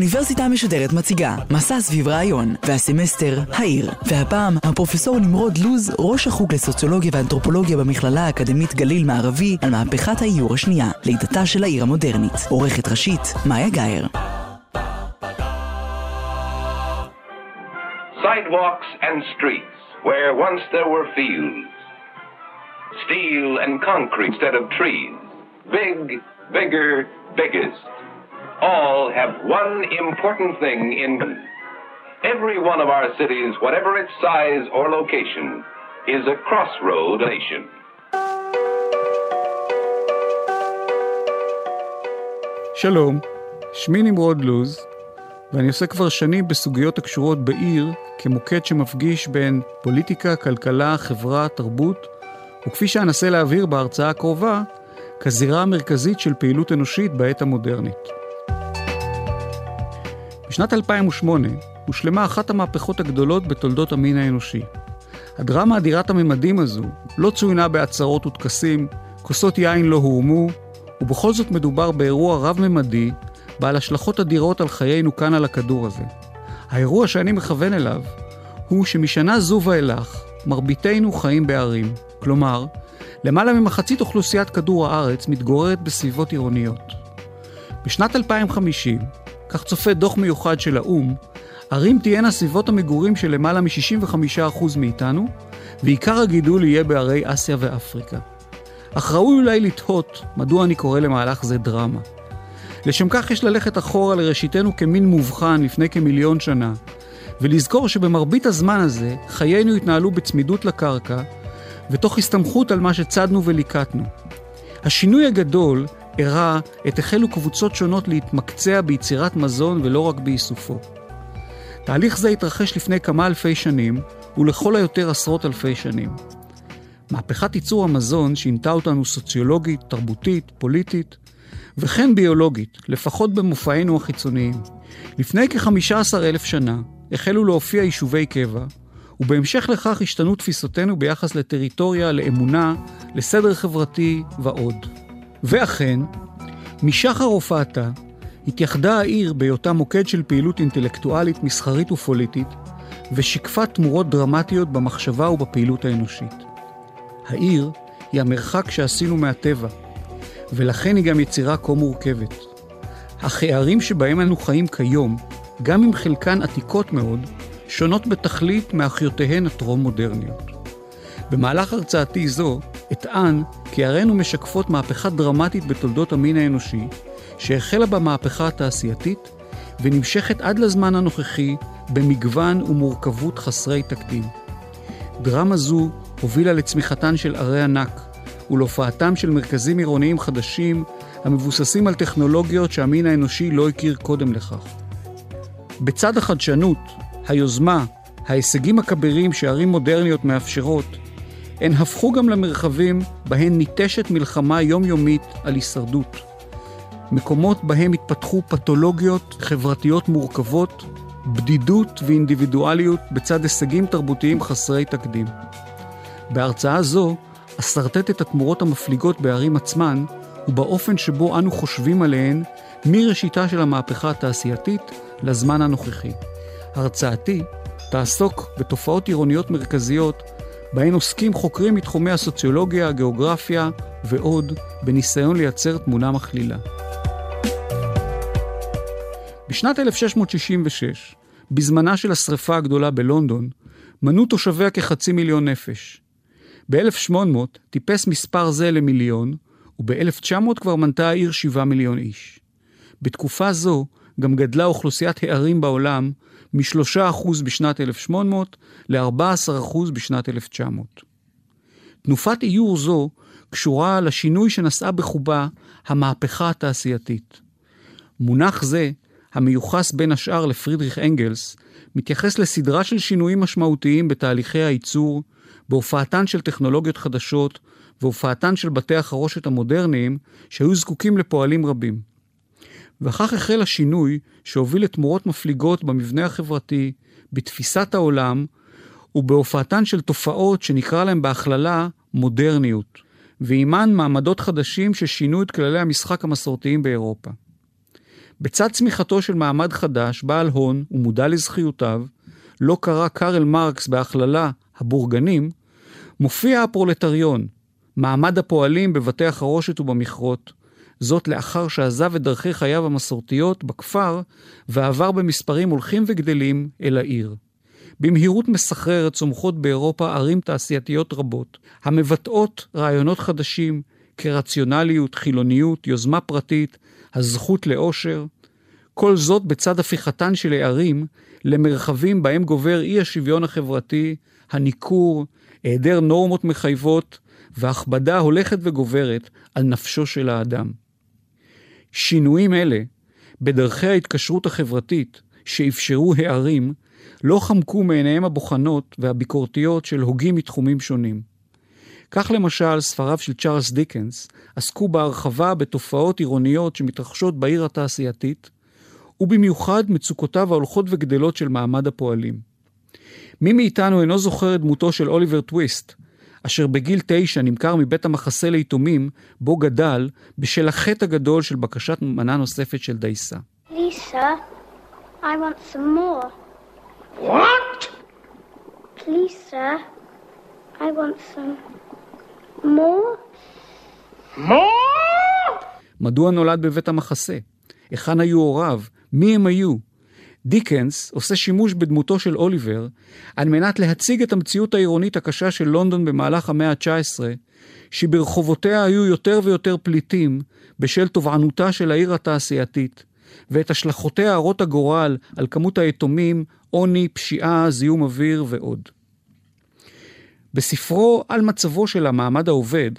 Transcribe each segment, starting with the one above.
האוניברסיטה המשודרת מציגה מסע סביב רעיון, והסמסטר העיר. והפעם הפרופסור נמרוד לוז, ראש החוג לסוציולוגיה ואנתרופולוגיה במכללה האקדמית גליל מערבי, על מהפכת האיור השנייה, לידתה של העיר המודרנית. עורכת ראשית, מאיה גאייר. Sidewalks and streets where once there were fields. Steel and concrete instead of trees. Big, bigger, biggest. All have one important thing in common. Every one of our cities, whatever its size or location, is a crossroad nation. שלום, שמי נמרוד לוז, ואני עושה כבר שנים בסוגיות הקשורות בעיר כמוקד שמפגיש בין פוליטיקה, כלכלה, חברה, תרבות, וכפי שאנסה להבהיר בהרצאה הקרובה, כזירה המרכזית של פעילות אנושית בעת המודרנית. בשנת 2008 הושלמה אחת המהפכות הגדולות בתולדות המין האנושי. הדרמה אדירת הממדים הזו לא צוינה בהצהרות וטקסים, כוסות יין לא הורמו, ובכל זאת מדובר באירוע רב-ממדי, בעל השלכות אדירות על חיינו כאן על הכדור הזה. האירוע שאני מכוון אליו, הוא שמשנה זו ואילך, מרביתנו חיים בערים. כלומר, למעלה ממחצית אוכלוסיית כדור הארץ מתגוררת בסביבות עירוניות. בשנת 2050, כך צופה דוח מיוחד של האו"ם, ערים תהיינה סביבות המגורים של למעלה מ-65% מאיתנו, ועיקר הגידול יהיה בערי אסיה ואפריקה. אך ראוי אולי לתהות מדוע אני קורא למהלך זה דרמה. לשם כך יש ללכת אחורה לראשיתנו כמין מובחן לפני כמיליון שנה, ולזכור שבמרבית הזמן הזה חיינו התנהלו בצמידות לקרקע, ותוך הסתמכות על מה שצדנו וליקטנו. השינוי הגדול אירע עת החלו קבוצות שונות להתמקצע ביצירת מזון ולא רק באיסופו. תהליך זה התרחש לפני כמה אלפי שנים, ולכל היותר עשרות אלפי שנים. מהפכת ייצור המזון שינתה אותנו סוציולוגית, תרבותית, פוליטית, וכן ביולוגית, לפחות במופעינו החיצוניים. לפני כ-15 אלף שנה החלו להופיע יישובי קבע, ובהמשך לכך השתנו תפיסותינו ביחס לטריטוריה, לאמונה, לסדר חברתי ועוד. ואכן, משחר הופעתה, התייחדה העיר בהיותה מוקד של פעילות אינטלקטואלית, מסחרית ופוליטית, ושיקפה תמורות דרמטיות במחשבה ובפעילות האנושית. העיר היא המרחק שעשינו מהטבע, ולכן היא גם יצירה כה מורכבת. אך הערים שבהם אנו חיים כיום, גם אם חלקן עתיקות מאוד, שונות בתכלית מאחיותיהן הטרום-מודרניות. במהלך הרצאתי זו אטען כי ערינו משקפות מהפכה דרמטית בתולדות המין האנושי, שהחלה במהפכה התעשייתית ונמשכת עד לזמן הנוכחי במגוון ומורכבות חסרי תקדים. דרמה זו הובילה לצמיחתן של ערי ענק ולהופעתם של מרכזים עירוניים חדשים המבוססים על טכנולוגיות שהמין האנושי לא הכיר קודם לכך. בצד החדשנות, היוזמה, ההישגים הכבירים שערים מודרניות מאפשרות, הן הפכו גם למרחבים בהן ניטשת מלחמה יומיומית על הישרדות. מקומות בהם התפתחו פתולוגיות חברתיות מורכבות, בדידות ואינדיבידואליות בצד הישגים תרבותיים חסרי תקדים. בהרצאה זו אסרטט את התמורות המפליגות בערים עצמן ובאופן שבו אנו חושבים עליהן מראשיתה של המהפכה התעשייתית לזמן הנוכחי. הרצאתי תעסוק בתופעות עירוניות מרכזיות בהן עוסקים חוקרים מתחומי הסוציולוגיה, הגיאוגרפיה ועוד, בניסיון לייצר תמונה מכלילה. בשנת 1666, בזמנה של השרפה הגדולה בלונדון, מנו תושביה כחצי מיליון נפש. ב-1800 טיפס מספר זה למיליון, וב-1900 כבר מנתה העיר 7 מיליון איש. בתקופה זו גם גדלה אוכלוסיית הערים בעולם מ-3% בשנת 1800 ל-14% בשנת 1900. תנופת איור זו קשורה לשינוי שנשאה בחובה המהפכה התעשייתית. מונח זה, המיוחס בין השאר לפרידריך אנגלס, מתייחס לסדרה של שינויים משמעותיים בתהליכי הייצור, בהופעתן של טכנולוגיות חדשות, והופעתן של בתי החרושת המודרניים שהיו זקוקים לפועלים רבים. וכך החל השינוי שהוביל לתמורות מפליגות במבנה החברתי, בתפיסת העולם ובהופעתן של תופעות שנקרא להן בהכללה מודרניות, ועימן מעמדות חדשים ששינו את כללי המשחק המסורתיים באירופה. בצד צמיחתו של מעמד חדש, בעל הון ומודע לזכיותיו, לא קרא קארל מרקס בהכללה הבורגנים, מופיע הפרולטריון, מעמד הפועלים בבתי החרושת ובמכרות, זאת לאחר שעזב את דרכי חייו המסורתיות בכפר ועבר במספרים הולכים וגדלים אל העיר. במהירות מסחררת צומחות באירופה ערים תעשייתיות רבות, המבטאות רעיונות חדשים כרציונליות, חילוניות, יוזמה פרטית, הזכות לאושר. כל זאת בצד הפיכתן של הערים למרחבים בהם גובר אי השוויון החברתי, הניכור, היעדר נורמות מחייבות והכבדה הולכת וגוברת על נפשו של האדם. שינויים אלה בדרכי ההתקשרות החברתית שאפשרו הערים לא חמקו מעיניהם הבוחנות והביקורתיות של הוגים מתחומים שונים. כך למשל, ספריו של צ'ארלס דיקנס עסקו בהרחבה בתופעות עירוניות שמתרחשות בעיר התעשייתית, ובמיוחד מצוקותיו ההולכות וגדלות של מעמד הפועלים. מי מאיתנו אינו זוכר את דמותו של אוליבר טוויסט, אשר בגיל תשע נמכר מבית המחסה ליתומים, בו גדל, בשל החטא הגדול של בקשת מנה נוספת של דייסה. ליסה, I want some more. What? Please, sir, I want some more. more? מדוע נולד בבית המחסה? היכן היו הוריו? מי הם היו? דיקנס עושה שימוש בדמותו של אוליבר על מנת להציג את המציאות העירונית הקשה של לונדון במהלך המאה ה-19, שברחובותיה היו יותר ויותר פליטים בשל תובענותה של העיר התעשייתית, ואת השלכותיה הרות הגורל על כמות היתומים, עוני, פשיעה, זיהום אוויר ועוד. בספרו על מצבו של המעמד העובד,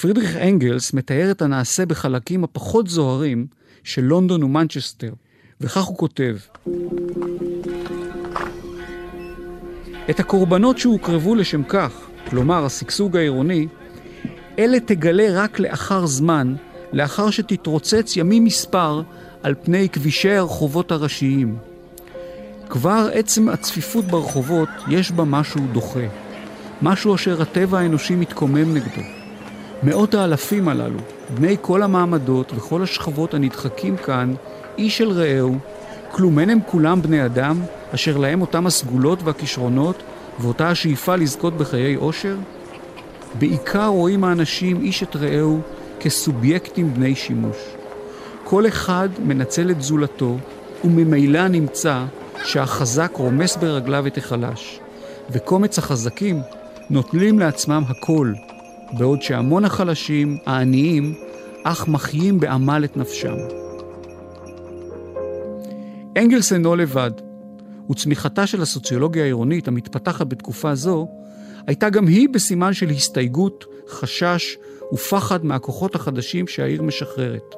פרידריך אנגלס מתאר את הנעשה בחלקים הפחות זוהרים של לונדון ומנצ'סטר, וכך הוא כותב: את הקורבנות שהוקרבו לשם כך, כלומר השגשוג העירוני, אלה תגלה רק לאחר זמן, לאחר שתתרוצץ ימים מספר על פני כבישי הרחובות הראשיים. כבר עצם הצפיפות ברחובות יש בה משהו דוחה, משהו אשר הטבע האנושי מתקומם נגדו. מאות האלפים הללו, בני כל המעמדות וכל השכבות הנדחקים כאן, איש אל רעהו, כלום אין הם כולם בני אדם, אשר להם אותם הסגולות והכישרונות, ואותה השאיפה לזכות בחיי עושר? בעיקר רואים האנשים איש את רעהו כסובייקטים בני שימוש. כל אחד מנצל את זולתו, וממילא נמצא שהחזק רומס ברגליו את החלש, וקומץ החזקים נוטלים לעצמם הכל, בעוד שהמון החלשים, העניים, אך מחיים בעמל את נפשם. אנגלס אינו לבד, וצמיחתה של הסוציולוגיה העירונית המתפתחת בתקופה זו, הייתה גם היא בסימן של הסתייגות, חשש ופחד מהכוחות החדשים שהעיר משחררת.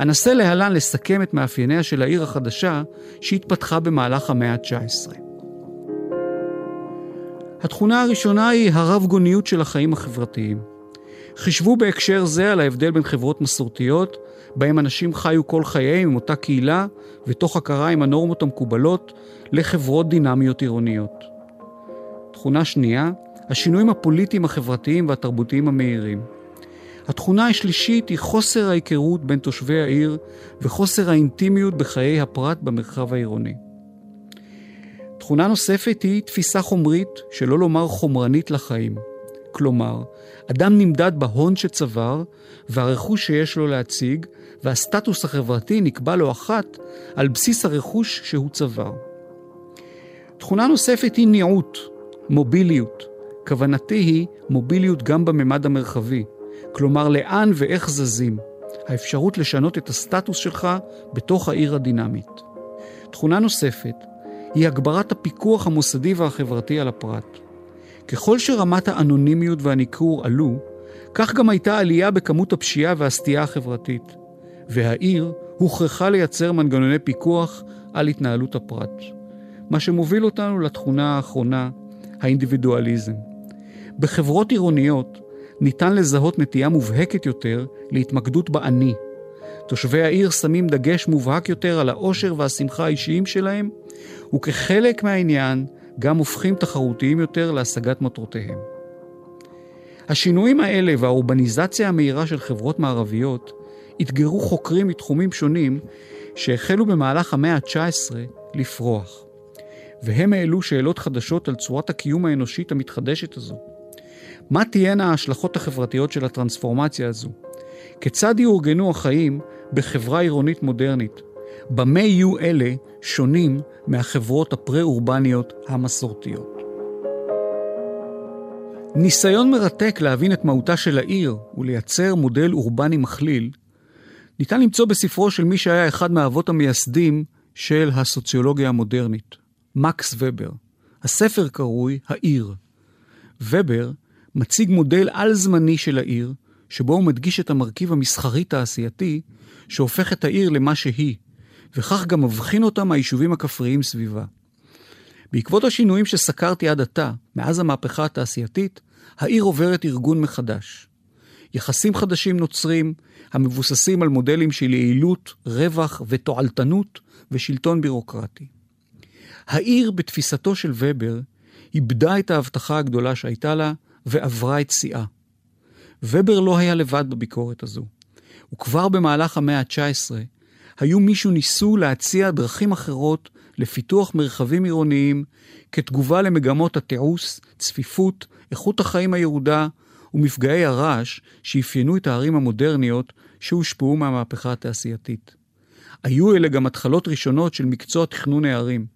אנסה להלן לסכם את מאפייניה של העיר החדשה שהתפתחה במהלך המאה ה-19. התכונה הראשונה היא הרב-גוניות של החיים החברתיים. חישבו בהקשר זה על ההבדל בין חברות מסורתיות, בהם אנשים חיו כל חייהם עם אותה קהילה, ותוך הכרה עם הנורמות המקובלות, לחברות דינמיות עירוניות. תכונה שנייה, השינויים הפוליטיים, החברתיים והתרבותיים המהירים. התכונה השלישית היא חוסר ההיכרות בין תושבי העיר וחוסר האינטימיות בחיי הפרט במרחב העירוני. תכונה נוספת היא תפיסה חומרית, שלא לומר חומרנית לחיים. כלומר, אדם נמדד בהון שצבר והרכוש שיש לו להציג, והסטטוס החברתי נקבע לו אחת על בסיס הרכוש שהוא צבר. תכונה נוספת היא ניעות, מוביליות. כוונתי היא מוביליות גם בממד המרחבי, כלומר לאן ואיך זזים, האפשרות לשנות את הסטטוס שלך בתוך העיר הדינמית. תכונה נוספת היא הגברת הפיקוח המוסדי והחברתי על הפרט. ככל שרמת האנונימיות והניכור עלו, כך גם הייתה עלייה בכמות הפשיעה והסטייה החברתית, והעיר הוכרחה לייצר מנגנוני פיקוח על התנהלות הפרט. מה שמוביל אותנו לתכונה האחרונה, האינדיבידואליזם. בחברות עירוניות, ניתן לזהות נטייה מובהקת יותר להתמקדות באני. תושבי העיר שמים דגש מובהק יותר על האושר והשמחה האישיים שלהם, וכחלק מהעניין גם הופכים תחרותיים יותר להשגת מטרותיהם. השינויים האלה והאורבניזציה המהירה של חברות מערביות אתגרו חוקרים מתחומים שונים שהחלו במהלך המאה ה-19 לפרוח. והם העלו שאלות חדשות על צורת הקיום האנושית המתחדשת הזו. מה תהיינה ההשלכות החברתיות של הטרנספורמציה הזו? כיצד יאורגנו החיים בחברה עירונית מודרנית? במה יהיו אלה שונים מהחברות הפרה-אורבניות המסורתיות? ניסיון מרתק להבין את מהותה של העיר ולייצר מודל אורבני מכליל, ניתן למצוא בספרו של מי שהיה אחד מהאבות המייסדים של הסוציולוגיה המודרנית, מקס ובר. הספר קרוי "העיר". ובר מציג מודל על-זמני של העיר, שבו הוא מדגיש את המרכיב המסחרי-תעשייתי שהופך את העיר למה שהיא, וכך גם מבחין אותה מהיישובים הכפריים סביבה. בעקבות השינויים שסקרתי עד עתה, מאז המהפכה התעשייתית, העיר עוברת ארגון מחדש. יחסים חדשים נוצרים, המבוססים על מודלים של יעילות, רווח ותועלתנות ושלטון בירוקרטי. העיר, בתפיסתו של ובר, איבדה את ההבטחה הגדולה שהייתה לה ועברה את שיאה. ובר לא היה לבד בביקורת הזו. וכבר במהלך המאה ה-19 היו מי שניסו להציע דרכים אחרות לפיתוח מרחבים עירוניים כתגובה למגמות התיעוש, צפיפות, איכות החיים הירודה ומפגעי הרעש שאפיינו את הערים המודרניות שהושפעו מהמהפכה התעשייתית. היו אלה גם התחלות ראשונות של מקצוע תכנון הערים.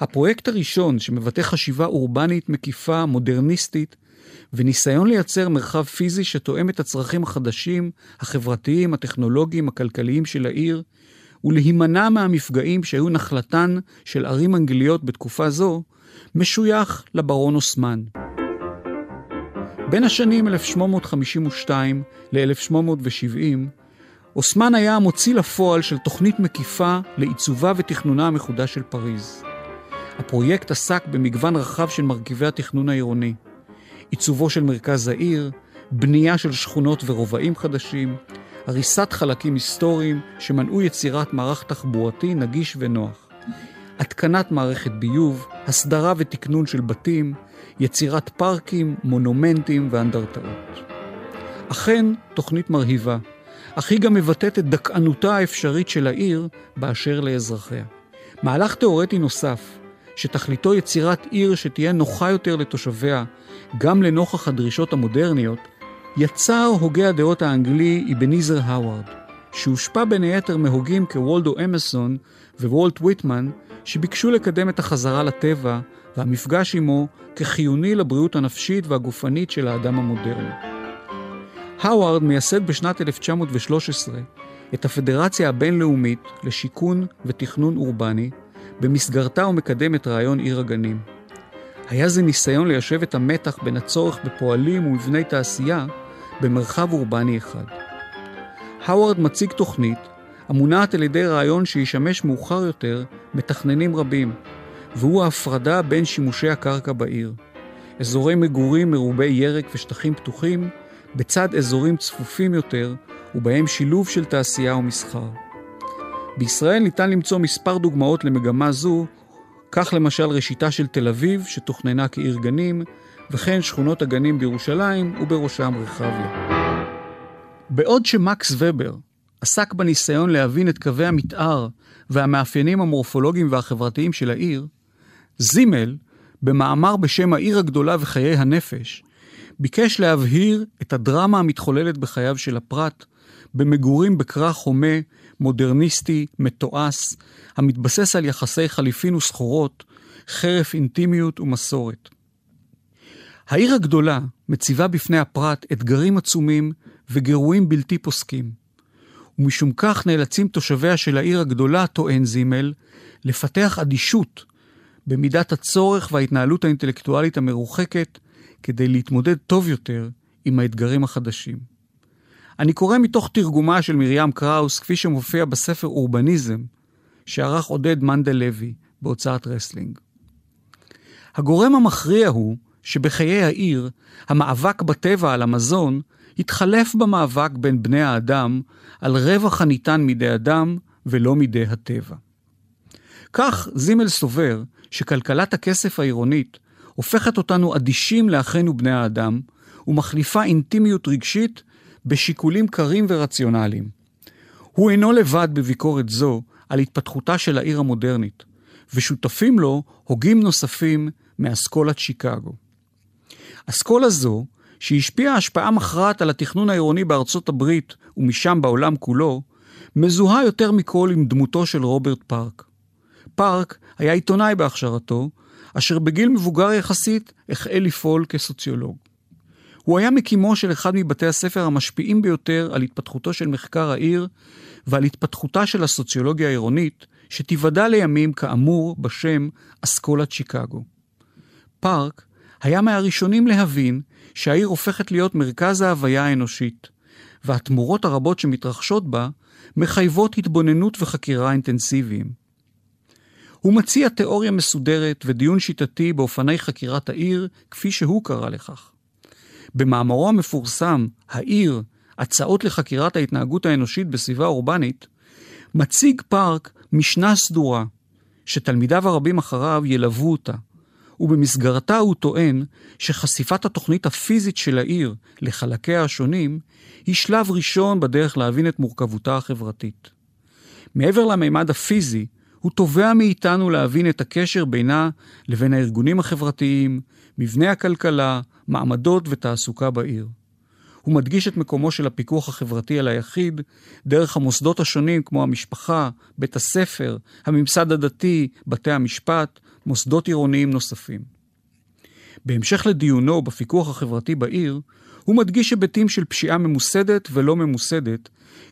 הפרויקט הראשון שמבטא חשיבה אורבנית מקיפה, מודרניסטית, וניסיון לייצר מרחב פיזי שתואם את הצרכים החדשים, החברתיים, הטכנולוגיים, הכלכליים של העיר, ולהימנע מהמפגעים שהיו נחלתן של ערים אנגליות בתקופה זו, משוייך לברון אוסמן. בין השנים 1852 ל-1870, אוסמן היה המוציא לפועל של תוכנית מקיפה לעיצובה ותכנונה המחודש של פריז. הפרויקט עסק במגוון רחב של מרכיבי התכנון העירוני. עיצובו של מרכז העיר, בנייה של שכונות ורובעים חדשים, הריסת חלקים היסטוריים שמנעו יצירת מערך תחבורתי נגיש ונוח. התקנת מערכת ביוב, הסדרה ותקנון של בתים, יצירת פארקים, מונומנטים ואנדרטאות. אכן, תוכנית מרהיבה, אך היא גם מבטאת את דכאנותה האפשרית של העיר באשר לאזרחיה. מהלך תאורטי נוסף, שתכליתו יצירת עיר שתהיה נוחה יותר לתושביה, גם לנוכח הדרישות המודרניות, יצר הוגה הדעות האנגלי אבניזר האווארד, שהושפע בין היתר מהוגים כוולדו אמסון ווולט ויטמן, שביקשו לקדם את החזרה לטבע והמפגש עמו כחיוני לבריאות הנפשית והגופנית של האדם המודרני. האווארד מייסד בשנת 1913 את הפדרציה הבינלאומית לשיכון ותכנון אורבני, במסגרתה הוא מקדם את רעיון עיר הגנים. היה זה ניסיון ליישב את המתח בין הצורך בפועלים ומבני תעשייה במרחב אורבני אחד. האווארד מציג תוכנית המונעת על ידי רעיון שישמש מאוחר יותר מתכננים רבים, והוא ההפרדה בין שימושי הקרקע בעיר. אזורי מגורים מרובי ירק ושטחים פתוחים, בצד אזורים צפופים יותר, ובהם שילוב של תעשייה ומסחר. בישראל ניתן למצוא מספר דוגמאות למגמה זו, כך למשל ראשיתה של תל אביב, שתוכננה כעיר גנים, וכן שכונות הגנים בירושלים, ובראשם רחביה. בעוד שמקס ובר עסק בניסיון להבין את קווי המתאר והמאפיינים המורפולוגיים והחברתיים של העיר, זימל, במאמר בשם העיר הגדולה וחיי הנפש, ביקש להבהיר את הדרמה המתחוללת בחייו של הפרט, במגורים בכרך הומה, מודרניסטי, מתועש, המתבסס על יחסי חליפין וסחורות, חרף אינטימיות ומסורת. העיר הגדולה מציבה בפני הפרט אתגרים עצומים וגירויים בלתי פוסקים. ומשום כך נאלצים תושביה של העיר הגדולה, טוען זימל, לפתח אדישות במידת הצורך וההתנהלות האינטלקטואלית המרוחקת כדי להתמודד טוב יותר עם האתגרים החדשים. אני קורא מתוך תרגומה של מרים קראוס, כפי שמופיע בספר אורבניזם, שערך עודד מנדל לוי בהוצאת רסלינג. הגורם המכריע הוא שבחיי העיר, המאבק בטבע על המזון התחלף במאבק בין בני האדם על רווח הניתן מידי אדם ולא מידי הטבע. כך זימל סובר שכלכלת הכסף העירונית הופכת אותנו אדישים לאחינו בני האדם ומחליפה אינטימיות רגשית בשיקולים קרים ורציונליים. הוא אינו לבד בביקורת זו על התפתחותה של העיר המודרנית, ושותפים לו הוגים נוספים מאסכולת שיקגו. אסכולה זו, שהשפיעה השפעה מכרעת על התכנון העירוני בארצות הברית ומשם בעולם כולו, מזוהה יותר מכל עם דמותו של רוברט פארק. פארק היה עיתונאי בהכשרתו, אשר בגיל מבוגר יחסית החל לפעול כסוציולוג. הוא היה מקימו של אחד מבתי הספר המשפיעים ביותר על התפתחותו של מחקר העיר ועל התפתחותה של הסוציולוגיה העירונית, שתיוודע לימים כאמור בשם אסכולת שיקגו. פארק היה מהראשונים להבין שהעיר הופכת להיות מרכז ההוויה האנושית, והתמורות הרבות שמתרחשות בה מחייבות התבוננות וחקירה אינטנסיביים. הוא מציע תיאוריה מסודרת ודיון שיטתי באופני חקירת העיר, כפי שהוא קרא לכך. במאמרו המפורסם, העיר, הצעות לחקירת ההתנהגות האנושית בסביבה אורבנית, מציג פארק משנה סדורה, שתלמידיו הרבים אחריו ילוו אותה, ובמסגרתה הוא טוען שחשיפת התוכנית הפיזית של העיר לחלקיה השונים היא שלב ראשון בדרך להבין את מורכבותה החברתית. מעבר למימד הפיזי, הוא תובע מאיתנו להבין את הקשר בינה לבין הארגונים החברתיים, מבנה הכלכלה, מעמדות ותעסוקה בעיר. הוא מדגיש את מקומו של הפיקוח החברתי על היחיד דרך המוסדות השונים כמו המשפחה, בית הספר, הממסד הדתי, בתי המשפט, מוסדות עירוניים נוספים. בהמשך לדיונו בפיקוח החברתי בעיר, הוא מדגיש היבטים של פשיעה ממוסדת ולא ממוסדת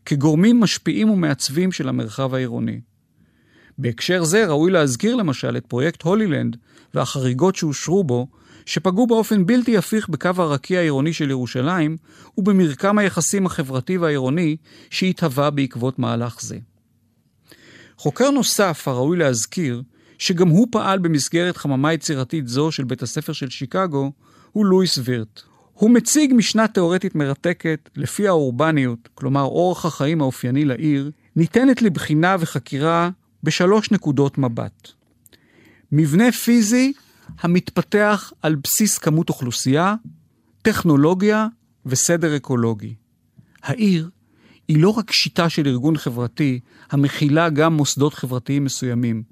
כגורמים משפיעים ומעצבים של המרחב העירוני. בהקשר זה ראוי להזכיר למשל את פרויקט הולילנד והחריגות שאושרו בו, שפגעו באופן בלתי הפיך בקו הרקיע העירוני של ירושלים ובמרקם היחסים החברתי והעירוני שהתהווה בעקבות מהלך זה. חוקר נוסף הראוי להזכיר, שגם הוא פעל במסגרת חממה יצירתית זו של בית הספר של שיקגו, הוא לואיס וירט. הוא מציג משנה תאורטית מרתקת, לפי האורבניות, כלומר אורח החיים האופייני לעיר, ניתנת לבחינה וחקירה בשלוש נקודות מבט. מבנה פיזי המתפתח על בסיס כמות אוכלוסייה, טכנולוגיה וסדר אקולוגי. העיר היא לא רק שיטה של ארגון חברתי המכילה גם מוסדות חברתיים מסוימים,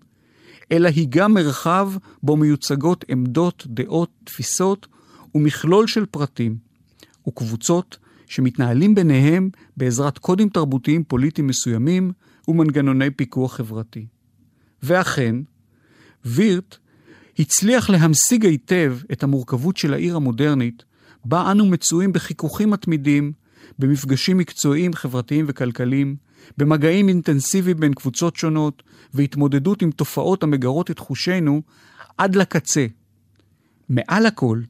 אלא היא גם מרחב בו מיוצגות עמדות, דעות, תפיסות ומכלול של פרטים וקבוצות שמתנהלים ביניהם בעזרת קודים תרבותיים פוליטיים מסוימים ומנגנוני פיקוח חברתי. ואכן, וירט הצליח להמשיג היטב את המורכבות של העיר המודרנית, בה אנו מצויים בחיכוכים מתמידים, במפגשים מקצועיים, חברתיים וכלכליים, במגעים אינטנסיביים בין קבוצות שונות, והתמודדות עם תופעות המגרות את חושינו עד לקצה. מעל הכל,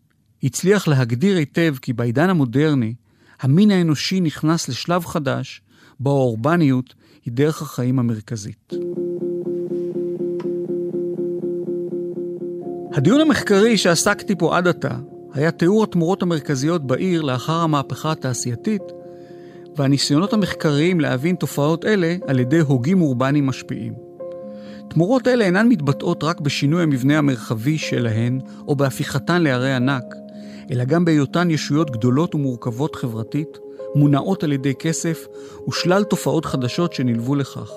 הצליח להגדיר היטב כי בעידן המודרני, המין האנושי נכנס לשלב חדש, בו האורבניות היא דרך החיים המרכזית. הדיון המחקרי שעסקתי פה עד עתה היה תיאור התמורות המרכזיות בעיר לאחר המהפכה התעשייתית, והניסיונות המחקריים להבין תופעות אלה על ידי הוגים אורבניים משפיעים. תמורות אלה אינן מתבטאות רק בשינוי המבנה המרחבי שלהן או בהפיכתן לערי ענק, אלא גם בהיותן ישויות גדולות ומורכבות חברתית, מונעות על ידי כסף ושלל תופעות חדשות שנלוו לכך.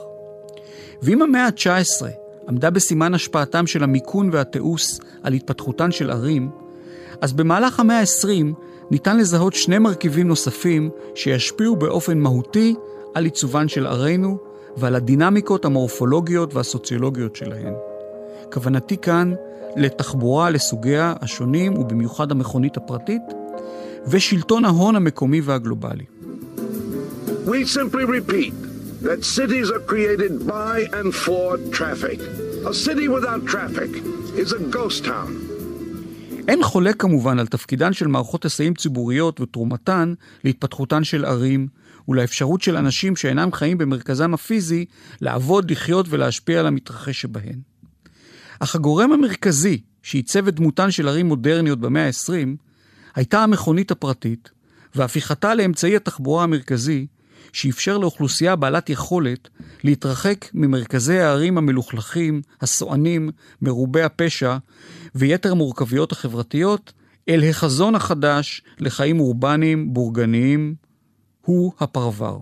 ואם המאה ה-19 עמדה בסימן השפעתם של המיכון והתיעוש על התפתחותן של ערים, אז במהלך המאה ה-20 ניתן לזהות שני מרכיבים נוספים שישפיעו באופן מהותי על עיצובן של ערינו ועל הדינמיקות המורפולוגיות והסוציולוגיות שלהן. כוונתי כאן לתחבורה לסוגיה השונים ובמיוחד המכונית הפרטית, ושלטון ההון המקומי והגלובלי. We simply repeat that cities are created by and for traffic. A city without traffic is a ghost town. אין חולק כמובן על תפקידן של מערכות היסעים ציבוריות ותרומתן להתפתחותן של ערים ולאפשרות של אנשים שאינם חיים במרכזם הפיזי לעבוד, לחיות ולהשפיע על המתרחש שבהן. אך הגורם המרכזי שעיצב את דמותן של ערים מודרניות במאה ה-20, הייתה המכונית הפרטית, והפיכתה לאמצעי התחבורה המרכזי, שאפשר לאוכלוסייה בעלת יכולת להתרחק ממרכזי הערים המלוכלכים, הסוענים, מרובי הפשע ויתר המורכבויות החברתיות, אל החזון החדש לחיים אורבניים בורגניים, הוא הפרבר.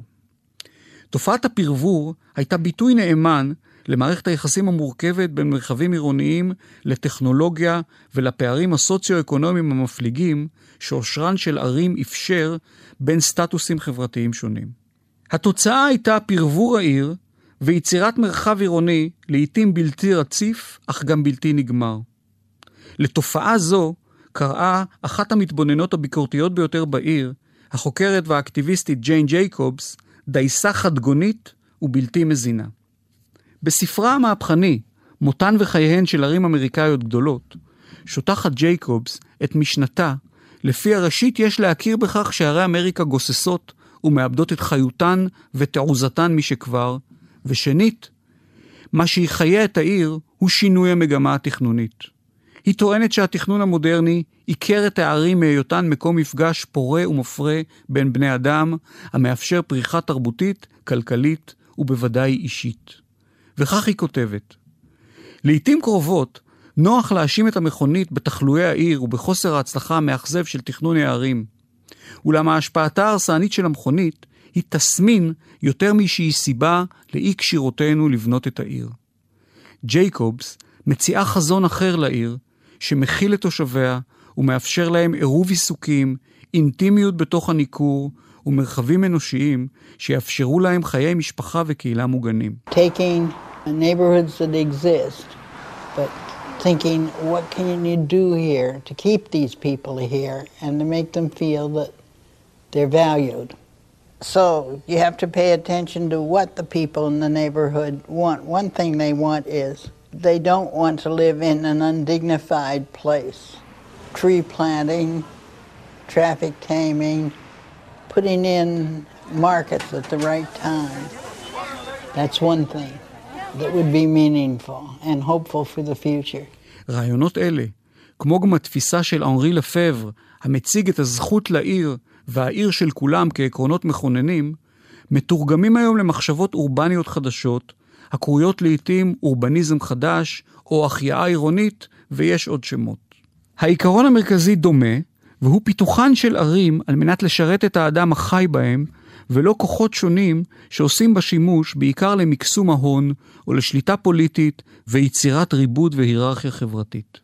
תופעת הפרבור הייתה ביטוי נאמן למערכת היחסים המורכבת בין מרחבים עירוניים לטכנולוגיה ולפערים הסוציו-אקונומיים המפליגים שאושרן של ערים אפשר בין סטטוסים חברתיים שונים. התוצאה הייתה פרבור העיר ויצירת מרחב עירוני לעתים בלתי רציף, אך גם בלתי נגמר. לתופעה זו קראה אחת המתבוננות הביקורתיות ביותר בעיר, החוקרת והאקטיביסטית ג'יין ג'ייקובס, דייסה חדגונית ובלתי מזינה. בספרה המהפכני, מותן וחייהן של ערים אמריקאיות גדולות, שוטחת ג'ייקובס את משנתה, לפי הראשית יש להכיר בכך שערי אמריקה גוססות ומאבדות את חיותן ותעוזתן משכבר, ושנית, מה שיחיה את העיר הוא שינוי המגמה התכנונית. היא טוענת שהתכנון המודרני עיקר את הערים מהיותן מקום מפגש פורה ומפרה בין בני אדם, המאפשר פריחה תרבותית, כלכלית ובוודאי אישית. וכך היא כותבת: לעתים קרובות נוח להאשים את המכונית בתחלואי העיר ובחוסר ההצלחה המאכזב של תכנון הערים. אולם ההשפעתה ההרסנית של המכונית היא תסמין יותר משהיא סיבה לאי כשירותנו לבנות את העיר. ג'ייקובס מציעה חזון אחר לעיר, שמכיל את תושביה ומאפשר להם עירוב עיסוקים, אינטימיות בתוך הניכור ומרחבים אנושיים שיאפשרו להם חיי משפחה וקהילה מוגנים. Thinking what can you do here to keep these people here and to make them feel that they're valued. So you have to pay attention to what the people in the neighborhood want. One thing they want is they don't want to live in an undignified place. Tree planting, traffic taming, putting in markets at the right time. That's one thing that would be meaningful and hopeful for the future. רעיונות אלה, כמו גם התפיסה של אנרי לפבר, המציג את הזכות לעיר והעיר של כולם כעקרונות מכוננים, מתורגמים היום למחשבות אורבניות חדשות, הקרויות לעתים אורבניזם חדש או החייאה עירונית, ויש עוד שמות. העיקרון המרכזי דומה, והוא פיתוחן של ערים על מנת לשרת את האדם החי בהם, ולא כוחות שונים שעושים בה שימוש בעיקר למקסום ההון או לשליטה פוליטית ויצירת ריבוד והיררכיה חברתית.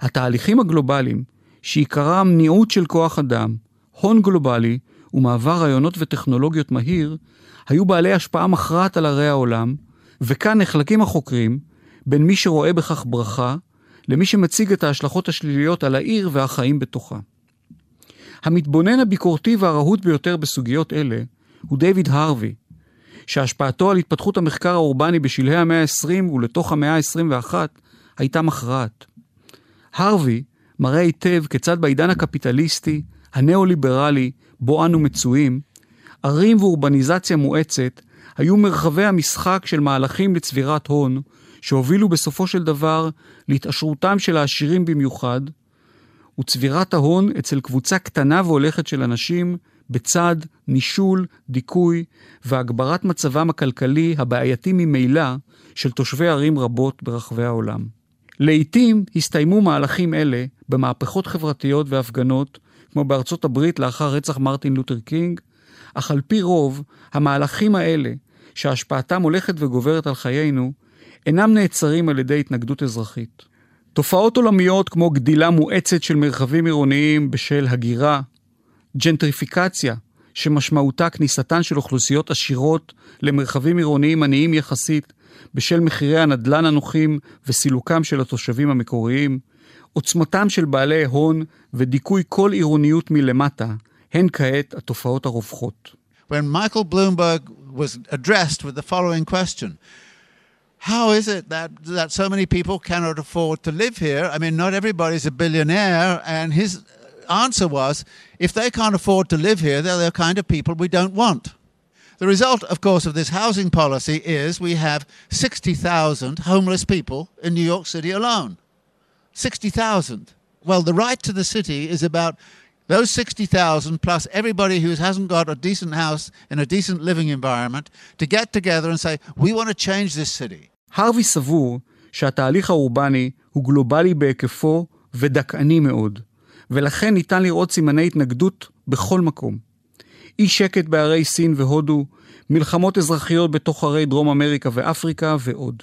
התהליכים הגלובליים, שעיקרם ניעות של כוח אדם, הון גלובלי ומעבר רעיונות וטכנולוגיות מהיר, היו בעלי השפעה מכרעת על ערי העולם, וכאן נחלקים החוקרים בין מי שרואה בכך ברכה, למי שמציג את ההשלכות השליליות על העיר והחיים בתוכה. המתבונן הביקורתי והרהוט ביותר בסוגיות אלה הוא דיוויד הרווי, שהשפעתו על התפתחות המחקר האורבני בשלהי המאה ה-20 ולתוך המאה ה-21 הייתה מכרעת. הרווי מראה היטב כיצד בעידן הקפיטליסטי, הניאו-ליברלי, בו אנו מצויים, ערים ואורבניזציה מואצת היו מרחבי המשחק של מהלכים לצבירת הון, שהובילו בסופו של דבר להתעשרותם של העשירים במיוחד, וצבירת ההון אצל קבוצה קטנה והולכת של אנשים בצד נישול, דיכוי והגברת מצבם הכלכלי הבעייתי ממילא של תושבי ערים רבות ברחבי העולם. לעתים הסתיימו מהלכים אלה במהפכות חברתיות והפגנות, כמו בארצות הברית לאחר רצח מרטין לותר קינג, אך על פי רוב, המהלכים האלה, שהשפעתם הולכת וגוברת על חיינו, אינם נעצרים על ידי התנגדות אזרחית. תופעות עולמיות כמו גדילה מואצת של מרחבים עירוניים בשל הגירה, ג'נטריפיקציה, שמשמעותה כניסתן של אוכלוסיות עשירות למרחבים עירוניים עניים יחסית בשל מחירי הנדל"ן הנוחים וסילוקם של התושבים המקוריים, עוצמתם של בעלי הון ודיכוי כל עירוניות מלמטה, הן כעת התופעות הרווחות. When Michael Bloomberg was addressed with the following question, how is it that, that so many people cannot afford to live here? I mean, not everybody's a billionaire. And his answer was if they can't afford to live here, they're the kind of people we don't want. The result, of course, of this housing policy is we have 60,000 homeless people in New York City alone. 60,000. Well, the right to the city is about those 60,000 plus everybody who hasn't got a decent house in a decent living environment to get together and say, we want to change this city. הרווי סבור שהתהליך האורבני הוא גלובלי בהיקפו ודכאני מאוד, ולכן ניתן לראות סימני התנגדות בכל מקום. אי שקט בערי סין והודו, מלחמות אזרחיות בתוך ערי דרום אמריקה ואפריקה ועוד.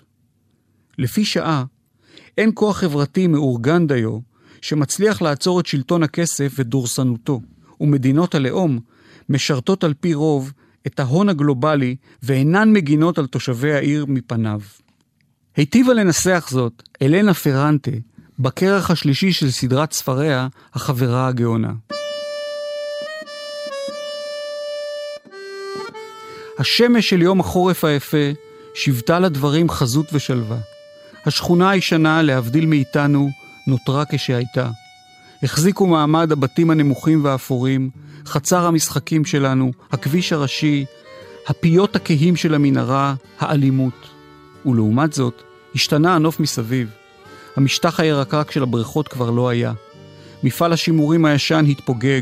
לפי שעה, אין כוח חברתי מאורגן דיו שמצליח לעצור את שלטון הכסף ודורסנותו, ומדינות הלאום משרתות על פי רוב את ההון הגלובלי ואינן מגינות על תושבי העיר מפניו. היטיבה לנסח זאת אלנה פרנטה בכרך השלישי של סדרת ספריה, החברה הגאונה. השמש של יום החורף היפה שיוותה לדברים חזות ושלווה. השכונה הישנה, להבדיל מאיתנו, נותרה כשהייתה. החזיקו מעמד הבתים הנמוכים והאפורים, חצר המשחקים שלנו, הכביש הראשי, הפיות הכהים של המנהרה, האלימות. ולעומת זאת, השתנה הנוף מסביב. המשטח הירקרק של הבריכות כבר לא היה. מפעל השימורים הישן התפוגג,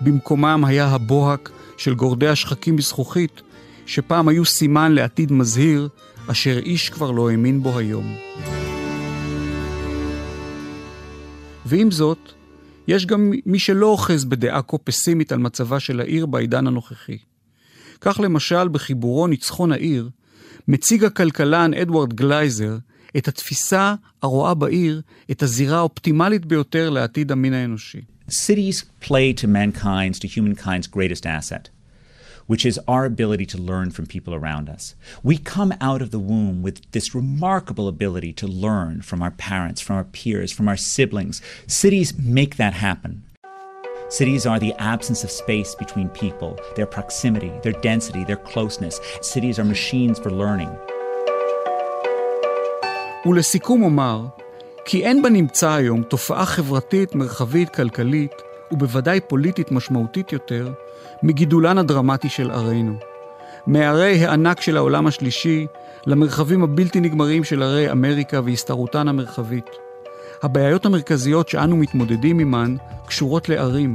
במקומם היה הבוהק של גורדי השחקים בזכוכית, שפעם היו סימן לעתיד מזהיר, אשר איש כבר לא האמין בו היום. ועם זאת, יש גם מי שלא אוחז בדעה כה פסימית על מצבה של העיר בעידן הנוכחי. כך למשל בחיבורו ניצחון העיר, מציג הכלכלן אדוארד גלייזר את התפיסה הרואה בעיר את הזירה האופטימלית ביותר לעתיד המין האנושי. Cities play to mankind's, to humankind's greatest asset. which is our ability to learn from people around us. We come out of the womb with this remarkable ability to learn from our parents, from our peers, from our siblings. Cities make that happen. Cities are the absence of space between people, their proximity, their density, their closeness. Cities are machines for learning. ולסיכום אומר, כי אין בנמצא היום תופעה חברתית, מרחבית, כלכלית, ובוודאי פוליטית משמעותית יותר, מגידולן הדרמטי של ערינו. מערי הענק של העולם השלישי למרחבים הבלתי נגמרים של ערי אמריקה והסתערותן המרחבית. הבעיות המרכזיות שאנו מתמודדים עמן קשורות לערים.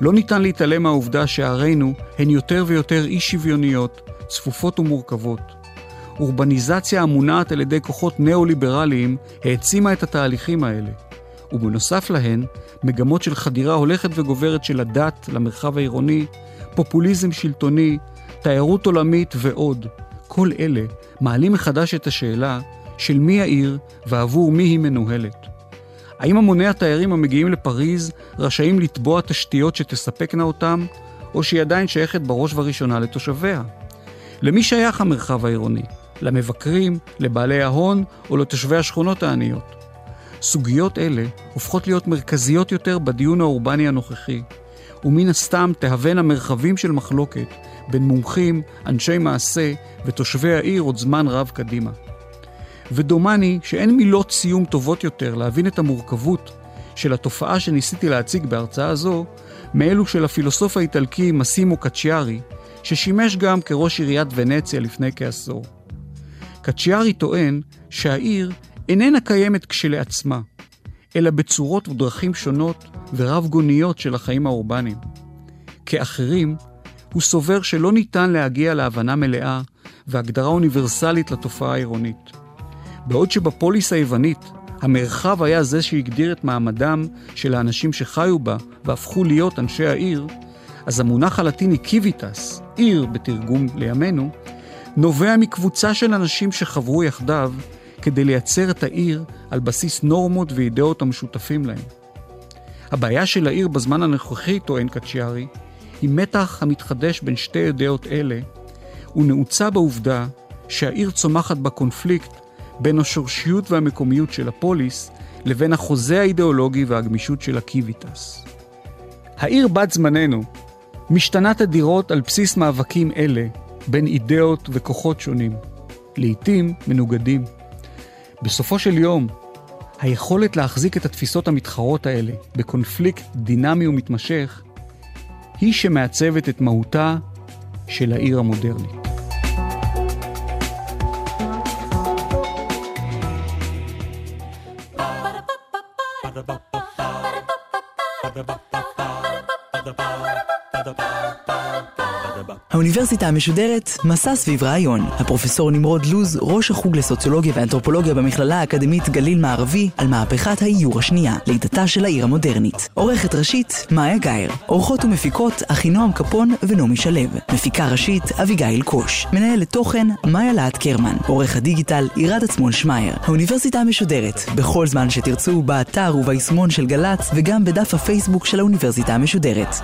לא ניתן להתעלם מהעובדה שערינו הן יותר ויותר אי שוויוניות, צפופות ומורכבות. אורבניזציה המונעת על ידי כוחות ניאו-ליברליים העצימה את התהליכים האלה. ובנוסף להן, מגמות של חדירה הולכת וגוברת של הדת למרחב העירוני, פופוליזם שלטוני, תיירות עולמית ועוד. כל אלה מעלים מחדש את השאלה של מי העיר ועבור מי היא מנוהלת. האם המוני התיירים המגיעים לפריז רשאים לתבוע תשתיות שתספקנה אותם, או שהיא עדיין שייכת בראש ובראשונה לתושביה? למי שייך המרחב העירוני? למבקרים, לבעלי ההון או לתושבי השכונות העניות? סוגיות אלה הופכות להיות מרכזיות יותר בדיון האורבני הנוכחי, ומן הסתם תהוונה מרחבים של מחלוקת בין מומחים, אנשי מעשה ותושבי העיר עוד זמן רב קדימה. ודומני שאין מילות סיום טובות יותר להבין את המורכבות של התופעה שניסיתי להציג בהרצאה זו, מאלו של הפילוסוף האיטלקי מסימו קצ'יארי, ששימש גם כראש עיריית ונציה לפני כעשור. קצ'יארי טוען שהעיר איננה קיימת כשלעצמה, אלא בצורות ודרכים שונות ורב גוניות של החיים האורבניים. כאחרים, הוא סובר שלא ניתן להגיע להבנה מלאה והגדרה אוניברסלית לתופעה העירונית. בעוד שבפוליס היוונית המרחב היה זה שהגדיר את מעמדם של האנשים שחיו בה והפכו להיות אנשי העיר, אז המונח הלטיני קיביטס, עיר בתרגום לימינו, נובע מקבוצה של אנשים שחברו יחדיו כדי לייצר את העיר על בסיס נורמות ואידאות המשותפים להם. הבעיה של העיר בזמן הנוכחי, טוען קצ'יארי, היא מתח המתחדש בין שתי אידאות אלה, ונעוצה בעובדה שהעיר צומחת בקונפליקט בין השורשיות והמקומיות של הפוליס לבין החוזה האידיאולוגי והגמישות של הקיביטס. העיר בת זמננו משתנה תדירות על בסיס מאבקים אלה בין אידאות וכוחות שונים, לעתים מנוגדים. בסופו של יום, היכולת להחזיק את התפיסות המתחרות האלה בקונפליקט דינמי ומתמשך, היא שמעצבת את מהותה של העיר המודרנית. האוניברסיטה המשודרת, מסע סביב רעיון. הפרופסור נמרוד לוז, ראש החוג לסוציולוגיה ואנתרופולוגיה במכללה האקדמית גליל מערבי, על מהפכת האיור השנייה, לידתה של העיר המודרנית. עורכת ראשית, מאיה גאייר. עורכות ומפיקות, אחינועם קפון ונעמי שלו. מפיקה ראשית, אביגיל קוש. מנהלת תוכן, מאיה להט קרמן. עורך הדיגיטל, עירד עצמון שמייר. האוניברסיטה המשודרת, בכל זמן שתרצו, באתר וביישומון של גל"צ, וגם בדף הפייסבוק של האוניברסיטה המשודרת.